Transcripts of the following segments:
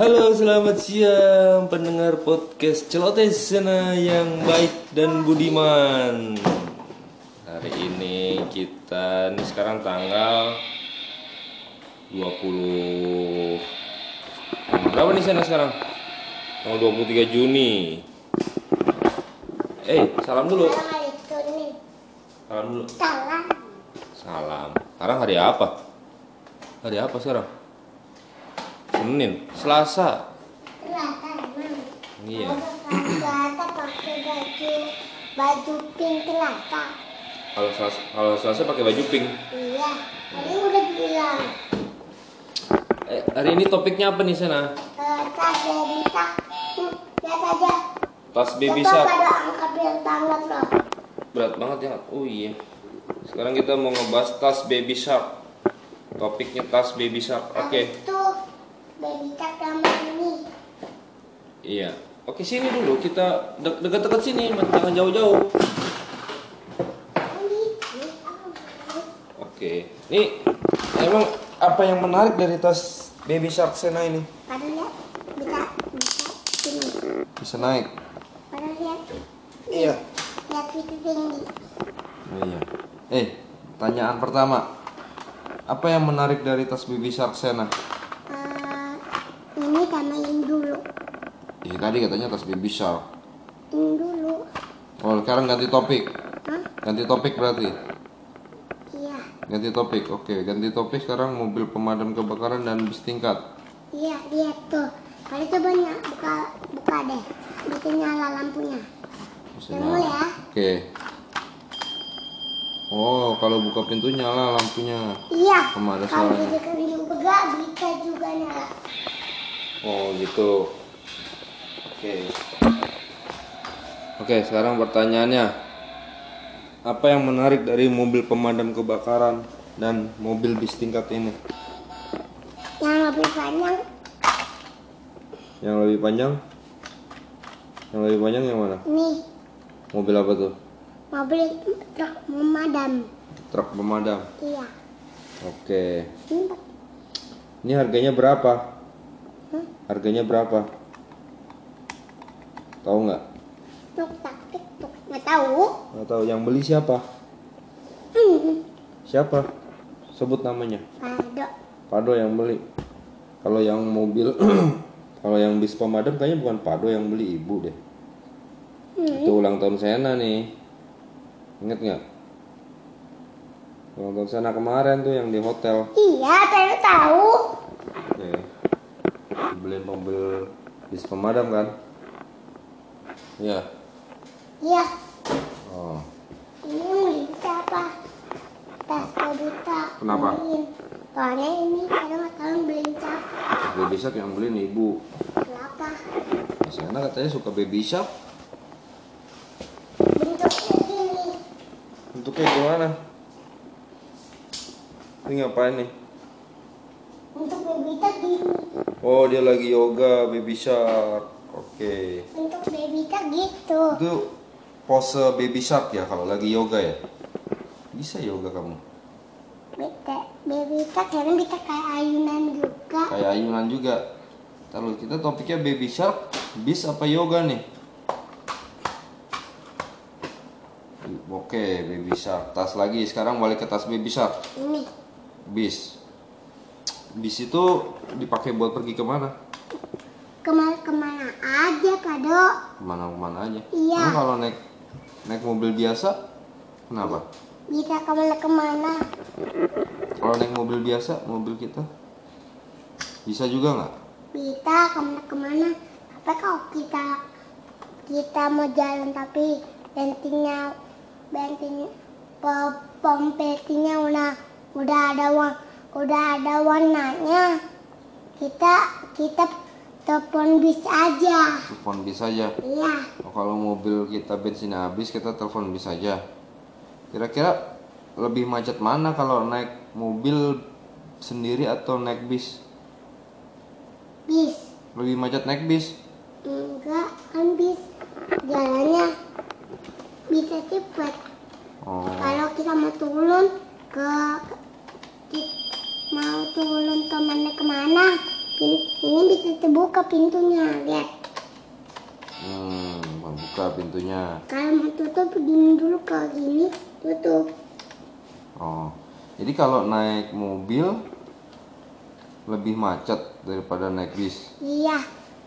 Halo, selamat siang pendengar podcast Celotes sana yang baik dan budiman. Hari ini kita ini sekarang tanggal 20 Berapa nih sana sekarang? Tanggal 23 Juni. Eh, salam dulu. Salam dulu. Salam. Salam. Sekarang hari apa? Hari apa sekarang? Senin, Selasa. Selasa. Iya. Selasa pakai baju baju pink selasa. Kalau Selasa, kalau Selasa pakai baju pink. Iya. Tadi udah bilang. Eh, hari ini topiknya apa nih Sana? Tas tak. Hmm, lihat aja. Tas baby shark. pada angkat yang banget loh. Berat banget ya. Oh iya. Sekarang kita mau ngebahas tas baby shark. Topiknya tas baby shark. Oke. Itu baby tak gambar ini. Iya. Oke, sini dulu kita de- dekat-dekat sini, jangan jauh-jauh. Ini. Oke. Nih, emang apa yang menarik dari tas baby shark Sena ini? Pada lihat. Bisa. Bisa. Bisa naik. Pada lihat. Iya. Lihat itu tinggi. Oh iya. Eh, pertanyaan pertama. Apa yang menarik dari tas baby shark Sena? Eh, ini sama yang dulu. Ya tadi katanya tas baby shark. Yang dulu. Oh, sekarang ganti topik. Hah? Ganti topik berarti. Iya. Ganti topik. Oke, ganti topik sekarang mobil pemadam kebakaran dan bis tingkat. Iya, lihat tuh. Kali itu banyak buka buka deh. Bikin nyala lampunya. Bisa nyala. ya. Oke. Oh, kalau buka pintu nyala lampunya. Iya. Sama ada Kalau suaranya. dideketin juga bisa juga nyala. Oh, gitu. Oke. Oke, sekarang pertanyaannya. Apa yang menarik dari mobil pemadam kebakaran dan mobil bis tingkat ini? Yang lebih panjang Yang lebih panjang? Yang lebih panjang yang mana? nih Mobil apa tuh? mobil truk pemadam. Truk pemadam. Iya. Oke. Ini Ini harganya berapa? Harganya berapa? Tahu nggak? truk nggak tahu. Nggak tahu. Yang beli siapa? Hmm. Siapa? Sebut namanya. Ada. Pado yang beli. Kalau yang mobil, kalau yang bis pemadam kayaknya bukan Pado yang beli ibu deh. Hmm. Itu ulang tahun Sena nih. Ingat nggak? Ulang tahun Sena kemarin tuh yang di hotel. Iya, saya tahu. Oke. Beliin mobil bis pemadam kan? Iya. Iya. Oh. Ini beli siapa? Tas buta. Kenapa? Beliin. Soalnya ini ada nggak tahu yang beliin siapa. Baby shark yang beliin ibu. Kenapa? Sena katanya suka baby shark. Bentuknya gini. Bentuknya gimana? Ini ngapain nih? Untuk baby tak gini. Oh dia lagi yoga baby shark. Oke. Untuk baby tak gitu. Itu pose baby shark ya kalau lagi yoga ya? Bisa yoga kamu? Bete, baby tak karena bisa kayak ayunan juga. Kayak ayunan juga. Lalu kita topiknya baby shark, bis apa yoga nih? Oke, baby shark. Tas lagi. Sekarang balik ke tas baby shark. Ini Bis. Bis itu dipakai buat pergi ke mana? Ke mana-kemana aja kado. Ke mana-kemana aja. Iya. Emang kalau naik naik mobil biasa, kenapa? Bisa ke mana-kemana. Kalau naik mobil biasa, mobil kita bisa juga nggak? Bisa ke mana-kemana. Tapi kalau kita kita mau jalan tapi bensinnya bensinnya po- pom bensinnya udah udah ada wa- udah ada warnanya. Kita kita telepon bis aja. Telepon bis aja. Iya. Oh, kalau mobil kita bensinnya habis, kita telepon bis aja. Kira-kira lebih macet mana kalau naik mobil sendiri atau naik bis? Bis. Lebih macet naik bis. Enggak, kan bis jalannya bisa cepat. Oh, Kalau kita mau turun ke, ke- mau turun ke mana ke mana Ini bisa terbuka pintunya, lihat. Hmm, buka pintunya. Kalau mau tutup begini dulu ke gini, tutup. Oh, jadi kalau naik mobil lebih macet daripada naik bis. Iya,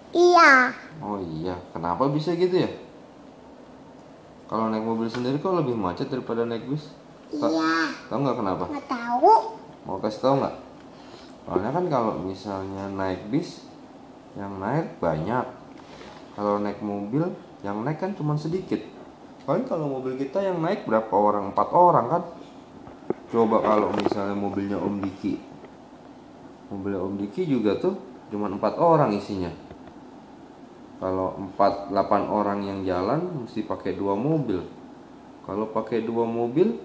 iya. Oh iya, kenapa bisa gitu ya? Kalau naik mobil sendiri kok lebih macet daripada naik bis? Iya, Tahu nggak kenapa? nggak tahu. Mau kasih tahu nggak? Soalnya kan kalau misalnya naik bis, yang naik banyak. Kalau naik mobil, yang naik kan cuma sedikit. Paling kalau mobil kita yang naik berapa orang? Empat orang kan? Coba kalau misalnya mobilnya Om Diki, mobilnya Om Diki juga tuh cuma empat orang isinya. Kalau empat delapan orang yang jalan mesti pakai dua mobil. Kalau pakai dua mobil,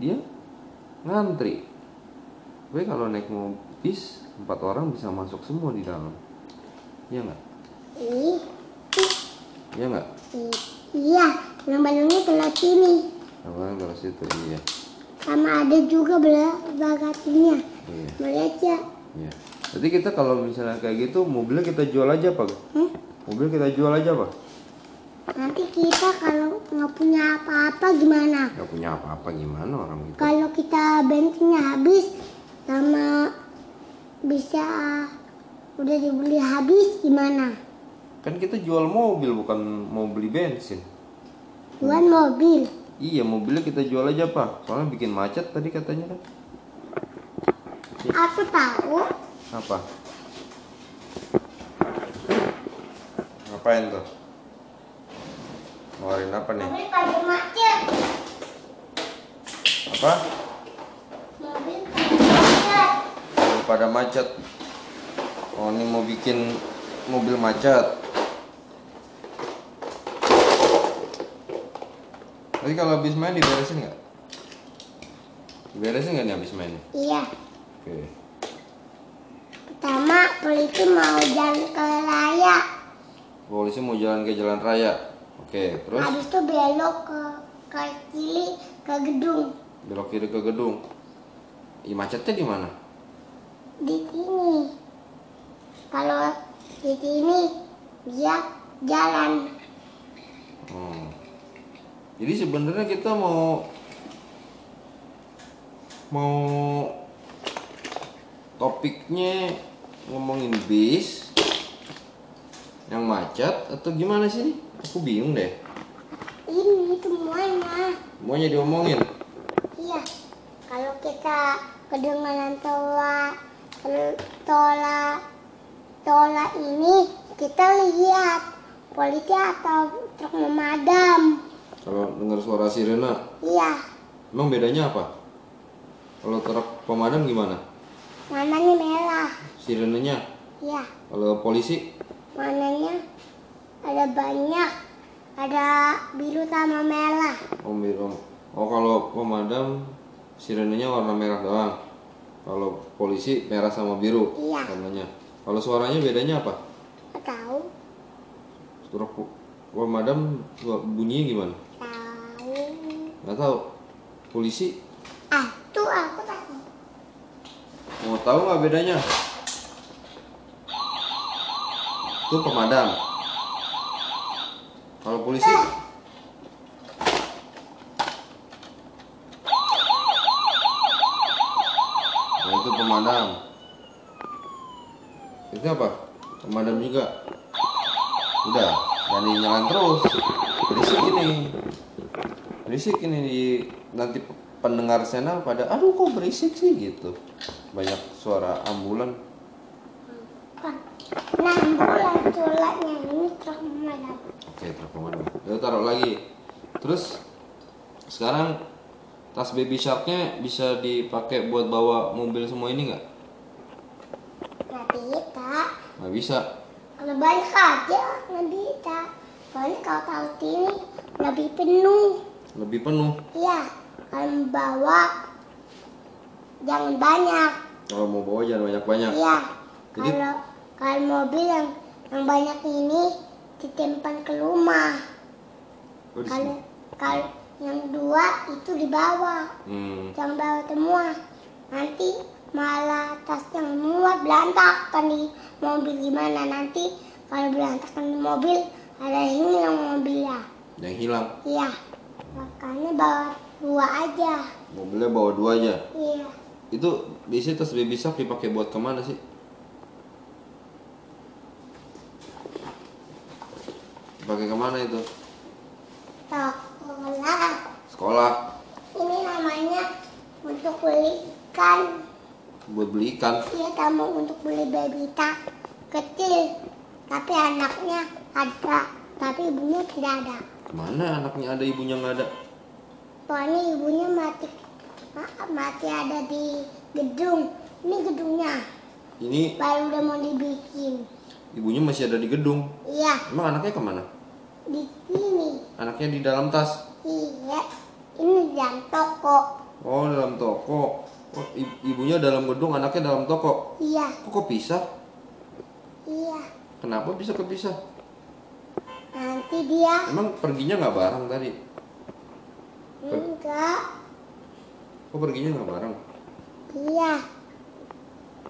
dia ngantri. Tapi kalau naik mobil bis empat orang bisa masuk semua di dalam. Iya nggak? Iya nggak? iya. Yang balonnya telah sini. Apa kalau situ? Iya. Sama ada juga bela bagasinya. Iya. Melihat ya. Iya. Jadi kita kalau misalnya kayak gitu mobilnya kita jual aja pak? Hmm? Mobil kita jual aja pak? Nanti kita kalau nggak punya apa-apa gimana? Gak punya apa-apa gimana orang gitu? Kalau kita bensinnya habis sama bisa udah dibeli habis gimana? Kan kita jual mobil bukan mau beli bensin. Jual mobil. Iya mobilnya kita jual aja pak. Soalnya bikin macet tadi katanya kan. Aku tahu. Apa? Ngapain tuh? Ngeluarin apa nih? Pada macet. Apa? Mobil pada macet. Mobil pada macet. Oh ini mau bikin mobil macet. Tadi kalau habis main diberesin nggak? Diberesin nggak nih habis main? Iya. Oke. Pertama polisi mau jalan ke raya. Polisi mau jalan ke jalan raya. Oke, terus Habis itu belok ke ke kiri ke gedung. belok kiri ke gedung. Ih, macetnya di mana? Di sini. Kalau di sini dia jalan. Hmm. Jadi sebenarnya kita mau mau topiknya ngomongin bis yang macet atau gimana sih? Aku bingung deh. Ini semuanya. Semuanya diomongin. Iya. Kalau kita kedengaran tola tola tola ini kita lihat polisi atau truk memadam. Kalau dengar suara sirena, Iya. emang bedanya apa? Kalau truk pemadam gimana? Warnanya merah. Sirenenya. Iya. Kalau polisi, Warnanya ada banyak. Ada biru sama merah. om biru. Oh kalau pemadam sirenenya warna merah doang. Kalau polisi merah sama biru Iya. warnanya. Kalau suaranya bedanya apa? Nggak tahu. Truk pemadam su- bunyinya gimana? Tahu. Nggak tahu. Polisi Ah, tuh aku tahu. mau tahu nggak bedanya? Itu pemadam. Kalau polisi Nah, pemadam. Itu apa? Pemadam juga. Udah, jangan dinyalain terus. Berisik ini. Berisik ini di nanti pendengar channel pada aduh kok berisik sih gitu. Banyak suara ambulan. Kan. Nah, bulan tulaknya ini truk memadam. Oke, truk pemadam. Ya taruh lagi. Terus sekarang tas baby sharknya bisa dipakai buat bawa mobil semua ini nggak? Nggak bisa. Nggak bisa. Kalau balik aja nggak bisa. Soalnya kalau tahu sini lebih penuh. Lebih penuh. Iya. Kalau bawa jangan banyak. Kalau mau bawa jangan banyak-banyak. Iya. Jadi- Kalau kalau mobil yang yang banyak ini ditimpan ke rumah. Oh, Kalau kalau yang dua itu dibawa. Hmm. Jangan bawa semua. Nanti malah tas yang muat berantakan di mobil gimana nanti kalau berantakan di mobil ada yang hilang mobilnya Yang hilang. iya makanya bawa dua aja Mobilnya bawa dua aja. iya Itu biasanya tas baby shark dipakai buat ke mana sih? Dipakai ke mana itu? Sekolah Sekolah. ini namanya untuk beli ikan Buat beli ikan. Iya kamu untuk beli baby tak kecil tapi anaknya ada tapi ibunya tidak ada Ke mana anaknya ada ibunya nggak ada? soalnya ibunya mati ma- mati ada di gedung ini gedungnya Ini baru udah mau dibikin ibunya masih ada di gedung. iya Emang anaknya ke mana? di sini Anaknya di dalam tas. Iya ini jam toko Oh dalam toko. Oh, ibunya dalam gedung, anaknya dalam toko. iya Kok kok pisah? iya Kenapa bisa kepisah? nanti dia Emang perginya nggak bareng tadi? enggak Kok perginya nggak bareng? iya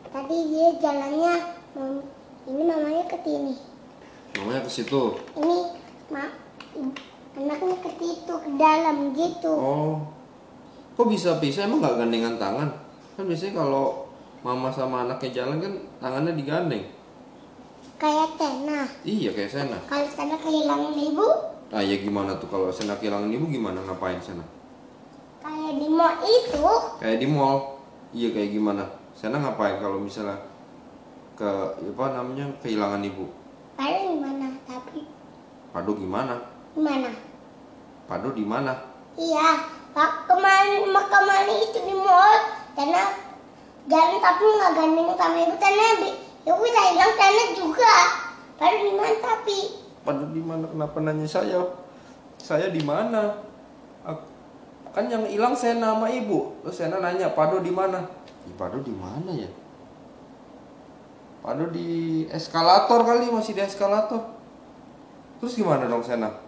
tadi dia jalannya ini mamanya ke sini Namanya ke situ. ini ma anaknya ke situ ke dalam gitu Oh, kok bisa pisah? Emang nggak gandengan tangan? Kan biasanya kalau mama sama anaknya jalan kan tangannya digandeng. kayak Tena Iya kayak Sena. kalau Tena kehilangan ibu Ah ya gimana tuh kalau Sena kehilangan ibu gimana ngapain Sena? kayak di mall itu Kayak di mall. Iya kayak gimana? Sena ngapain kalau misalnya ke apa namanya kehilangan ibu? ada di mana tapi Pado gimana? di Pado di mana? iya pak kemarin kemarin itu di mall Tena jalan tapi nggak gandeng sama ibu bi- ibu bisa hilang Tena juga baru di mana tapi Pado di mana? Kenapa nanya saya? Saya di mana? Kan yang hilang Sena sama ibu. Terus Sena nanya, Pado di mana? Ih, Pado di mana ya? Pado di eskalator kali, masih di eskalator. Terus gimana dong Sena?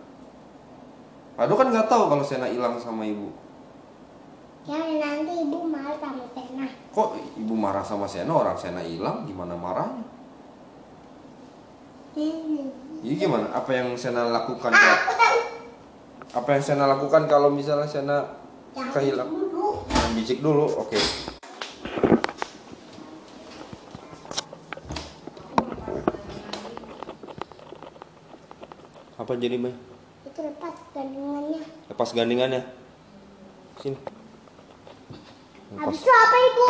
Pado kan nggak tahu kalau Sena hilang sama ibu. ya nanti ibu marah sama Tena Kok ibu marah sama Sena? Orang Sena hilang, gimana marahnya? Iya gimana? Apa yang Sena lakukan? ah Apa yang Sena lakukan kalau misalnya Sena yang kehilang? dulu Bicik dulu, oke. Apa jadi Mbak? Lepas gandingannya. Sini. habis Lepas, itu apa ibu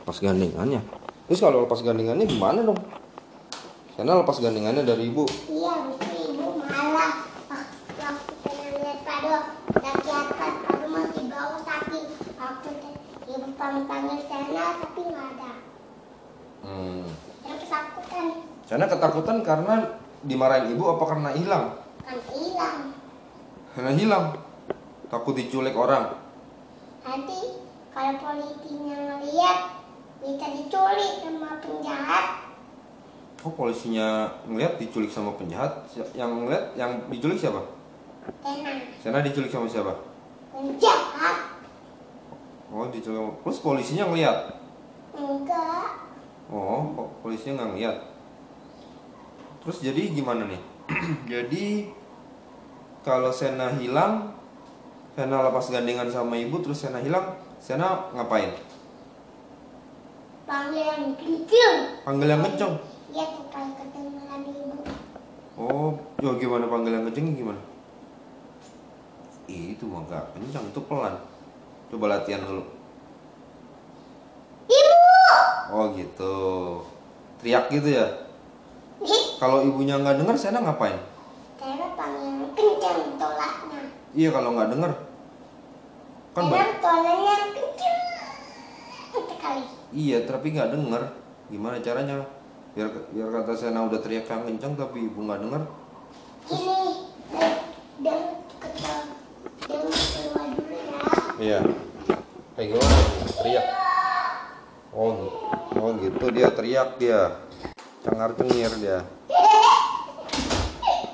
lepas gandingannya. Terus kalau lepas gandingannya gimana dong? Sana lepas gandingannya dari ibu. iya habis itu ibu malah waktu Tena lihat Pado lagi atas Pado masih bau tapi waktu ibu panggil panggil Tena tapi nggak ada Hmm. yang ketakutan Sana ketakutan karena dimarahin ibu apa karena hilang? kan hilang Karena hilang. Takut diculik orang. nanti kalau polisinya ngeliat bisa diculik sama penjahat Oh polisinya ngeliat diculik sama penjahat. Yang ngeliat yang diculik siapa? Tena Sana diculik sama siapa? penjahat Oh diculik sama... Terus polisinya ngeliat? enggak Oh kok polisinya nggak ngeliat? Terus jadi gimana nih? jadi kalau Sena hilang, Sena lepas gandengan sama ibu, terus Sena hilang, Sena ngapain? panggil yang kecil Panggil yang kenceng. Iya tuh kalau kedengeran ibu Oh, yo gimana panggil yang kenceng gimana? Ih, itu mah gak kencang, itu pelan. Coba latihan dulu. Ibu Oh gitu. Teriak gitu ya. Kalau ibunya nggak denger, Sena ngapain? Panggil yang kencang tolaknya Iya kalau nggak denger. Kan ba- tolaknya kencang sekali Iya, tapi nggak denger. Gimana caranya? Biar biar kata Sena udah teriak yang kencang tapi ibu nggak denger. Ini dan ketua dan keluar dulu ya Iya. Kayak gimana? Teriak. Oh, oh gitu dia teriak dia. Cengar cengir dia.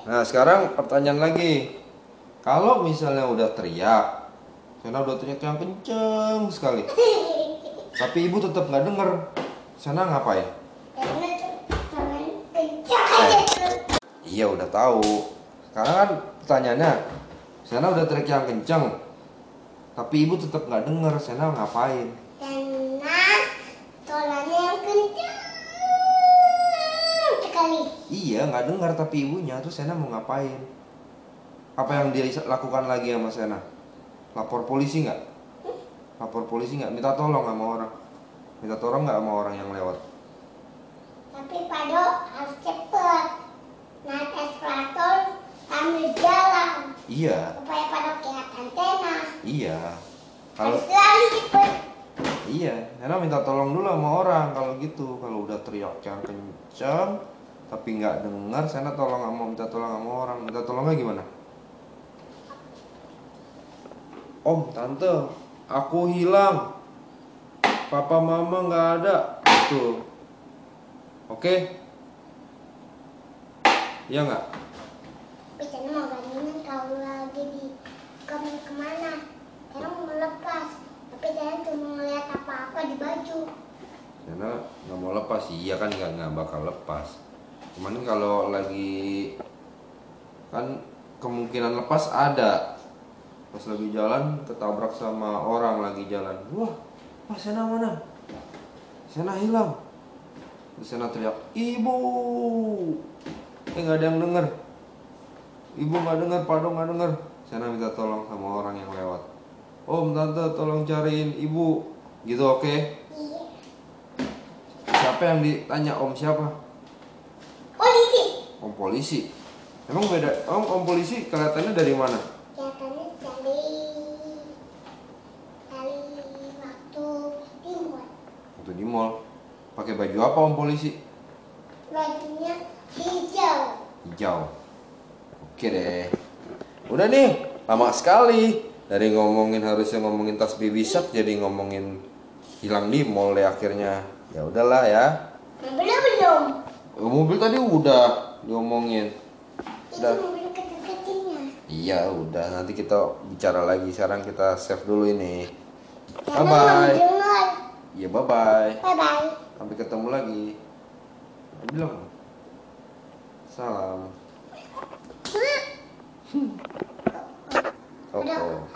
Nah sekarang pertanyaan lagi. Kalau misalnya udah teriak, Sena udah teriak yang kenceng sekali. Tapi ibu tetap nggak denger. Sana ngapain? Iya udah tahu. Sekarang kan pertanyaannya, Sana udah teriak yang kenceng, tapi ibu tetap nggak denger. Sana ngapain? Karena tolanya yang kencang sekali. Iya nggak dengar tapi ibunya tuh Sena mau ngapain? Apa yang dia lakukan lagi sama Sena? Lapor polisi nggak? Lapor polisi nggak? Minta tolong sama orang? Minta tolong nggak sama orang yang lewat? Tapi Pado harus cepet. Naik eskalator sambil jalan Iya, supaya Pado kelihatan antena. iya. Kalau Harus lari cepet. iya, Sena minta tolong dulu sama orang kalau gitu. Kalau udah teriak yang kencang tapi nggak dengar, Sena tolong sama minta tolong sama orang. Minta tolongnya gimana? Om, tante, aku hilang. Papa mama nggak ada. Tuh. Oke? Iya nggak? Tapi Tana mau gandengin kalau lagi di kamu ke mana? Tana mau lepas. Tapi Tana cuma ngeliat apa-apa di baju. Karena nggak mau lepas, iya kan nggak nggak bakal lepas. Cuman kalau lagi kan kemungkinan lepas ada. Pas lagi jalan ketabrak sama orang lagi jalan. Wah, Wah Sena mana? Sena hilang. Sena teriak, ibu. Eh nggak ada yang denger. Ibu nggak dengar, Pado nggak dengar. Sena minta tolong sama orang yang lewat. Om, tante, tolong cariin ibu. Gitu oke? Iya. Siapa yang ditanya om siapa? Polisi. Emang beda? Om om polisi kelihatannya dari mana? Kelihatannya dari dari waktu timur. Waktu di mall. Pakai baju apa om polisi? Bajunya hijau. Hijau. Oke deh. Udah nih, lama sekali. Dari ngomongin harusnya ngomongin tas baby shark jadi ngomongin hilang di mall deh akhirnya. Ya udahlah ya. Belum belum. Mobil tadi udah diomongin. Udah. Iya, udah. Nanti kita bicara lagi. Sekarang kita save dulu ini. Karena Bye-bye. belum dengar. Ya bye bye. Bye bye. Sampai ketemu lagi. Bilang. Salam. Oh, oh.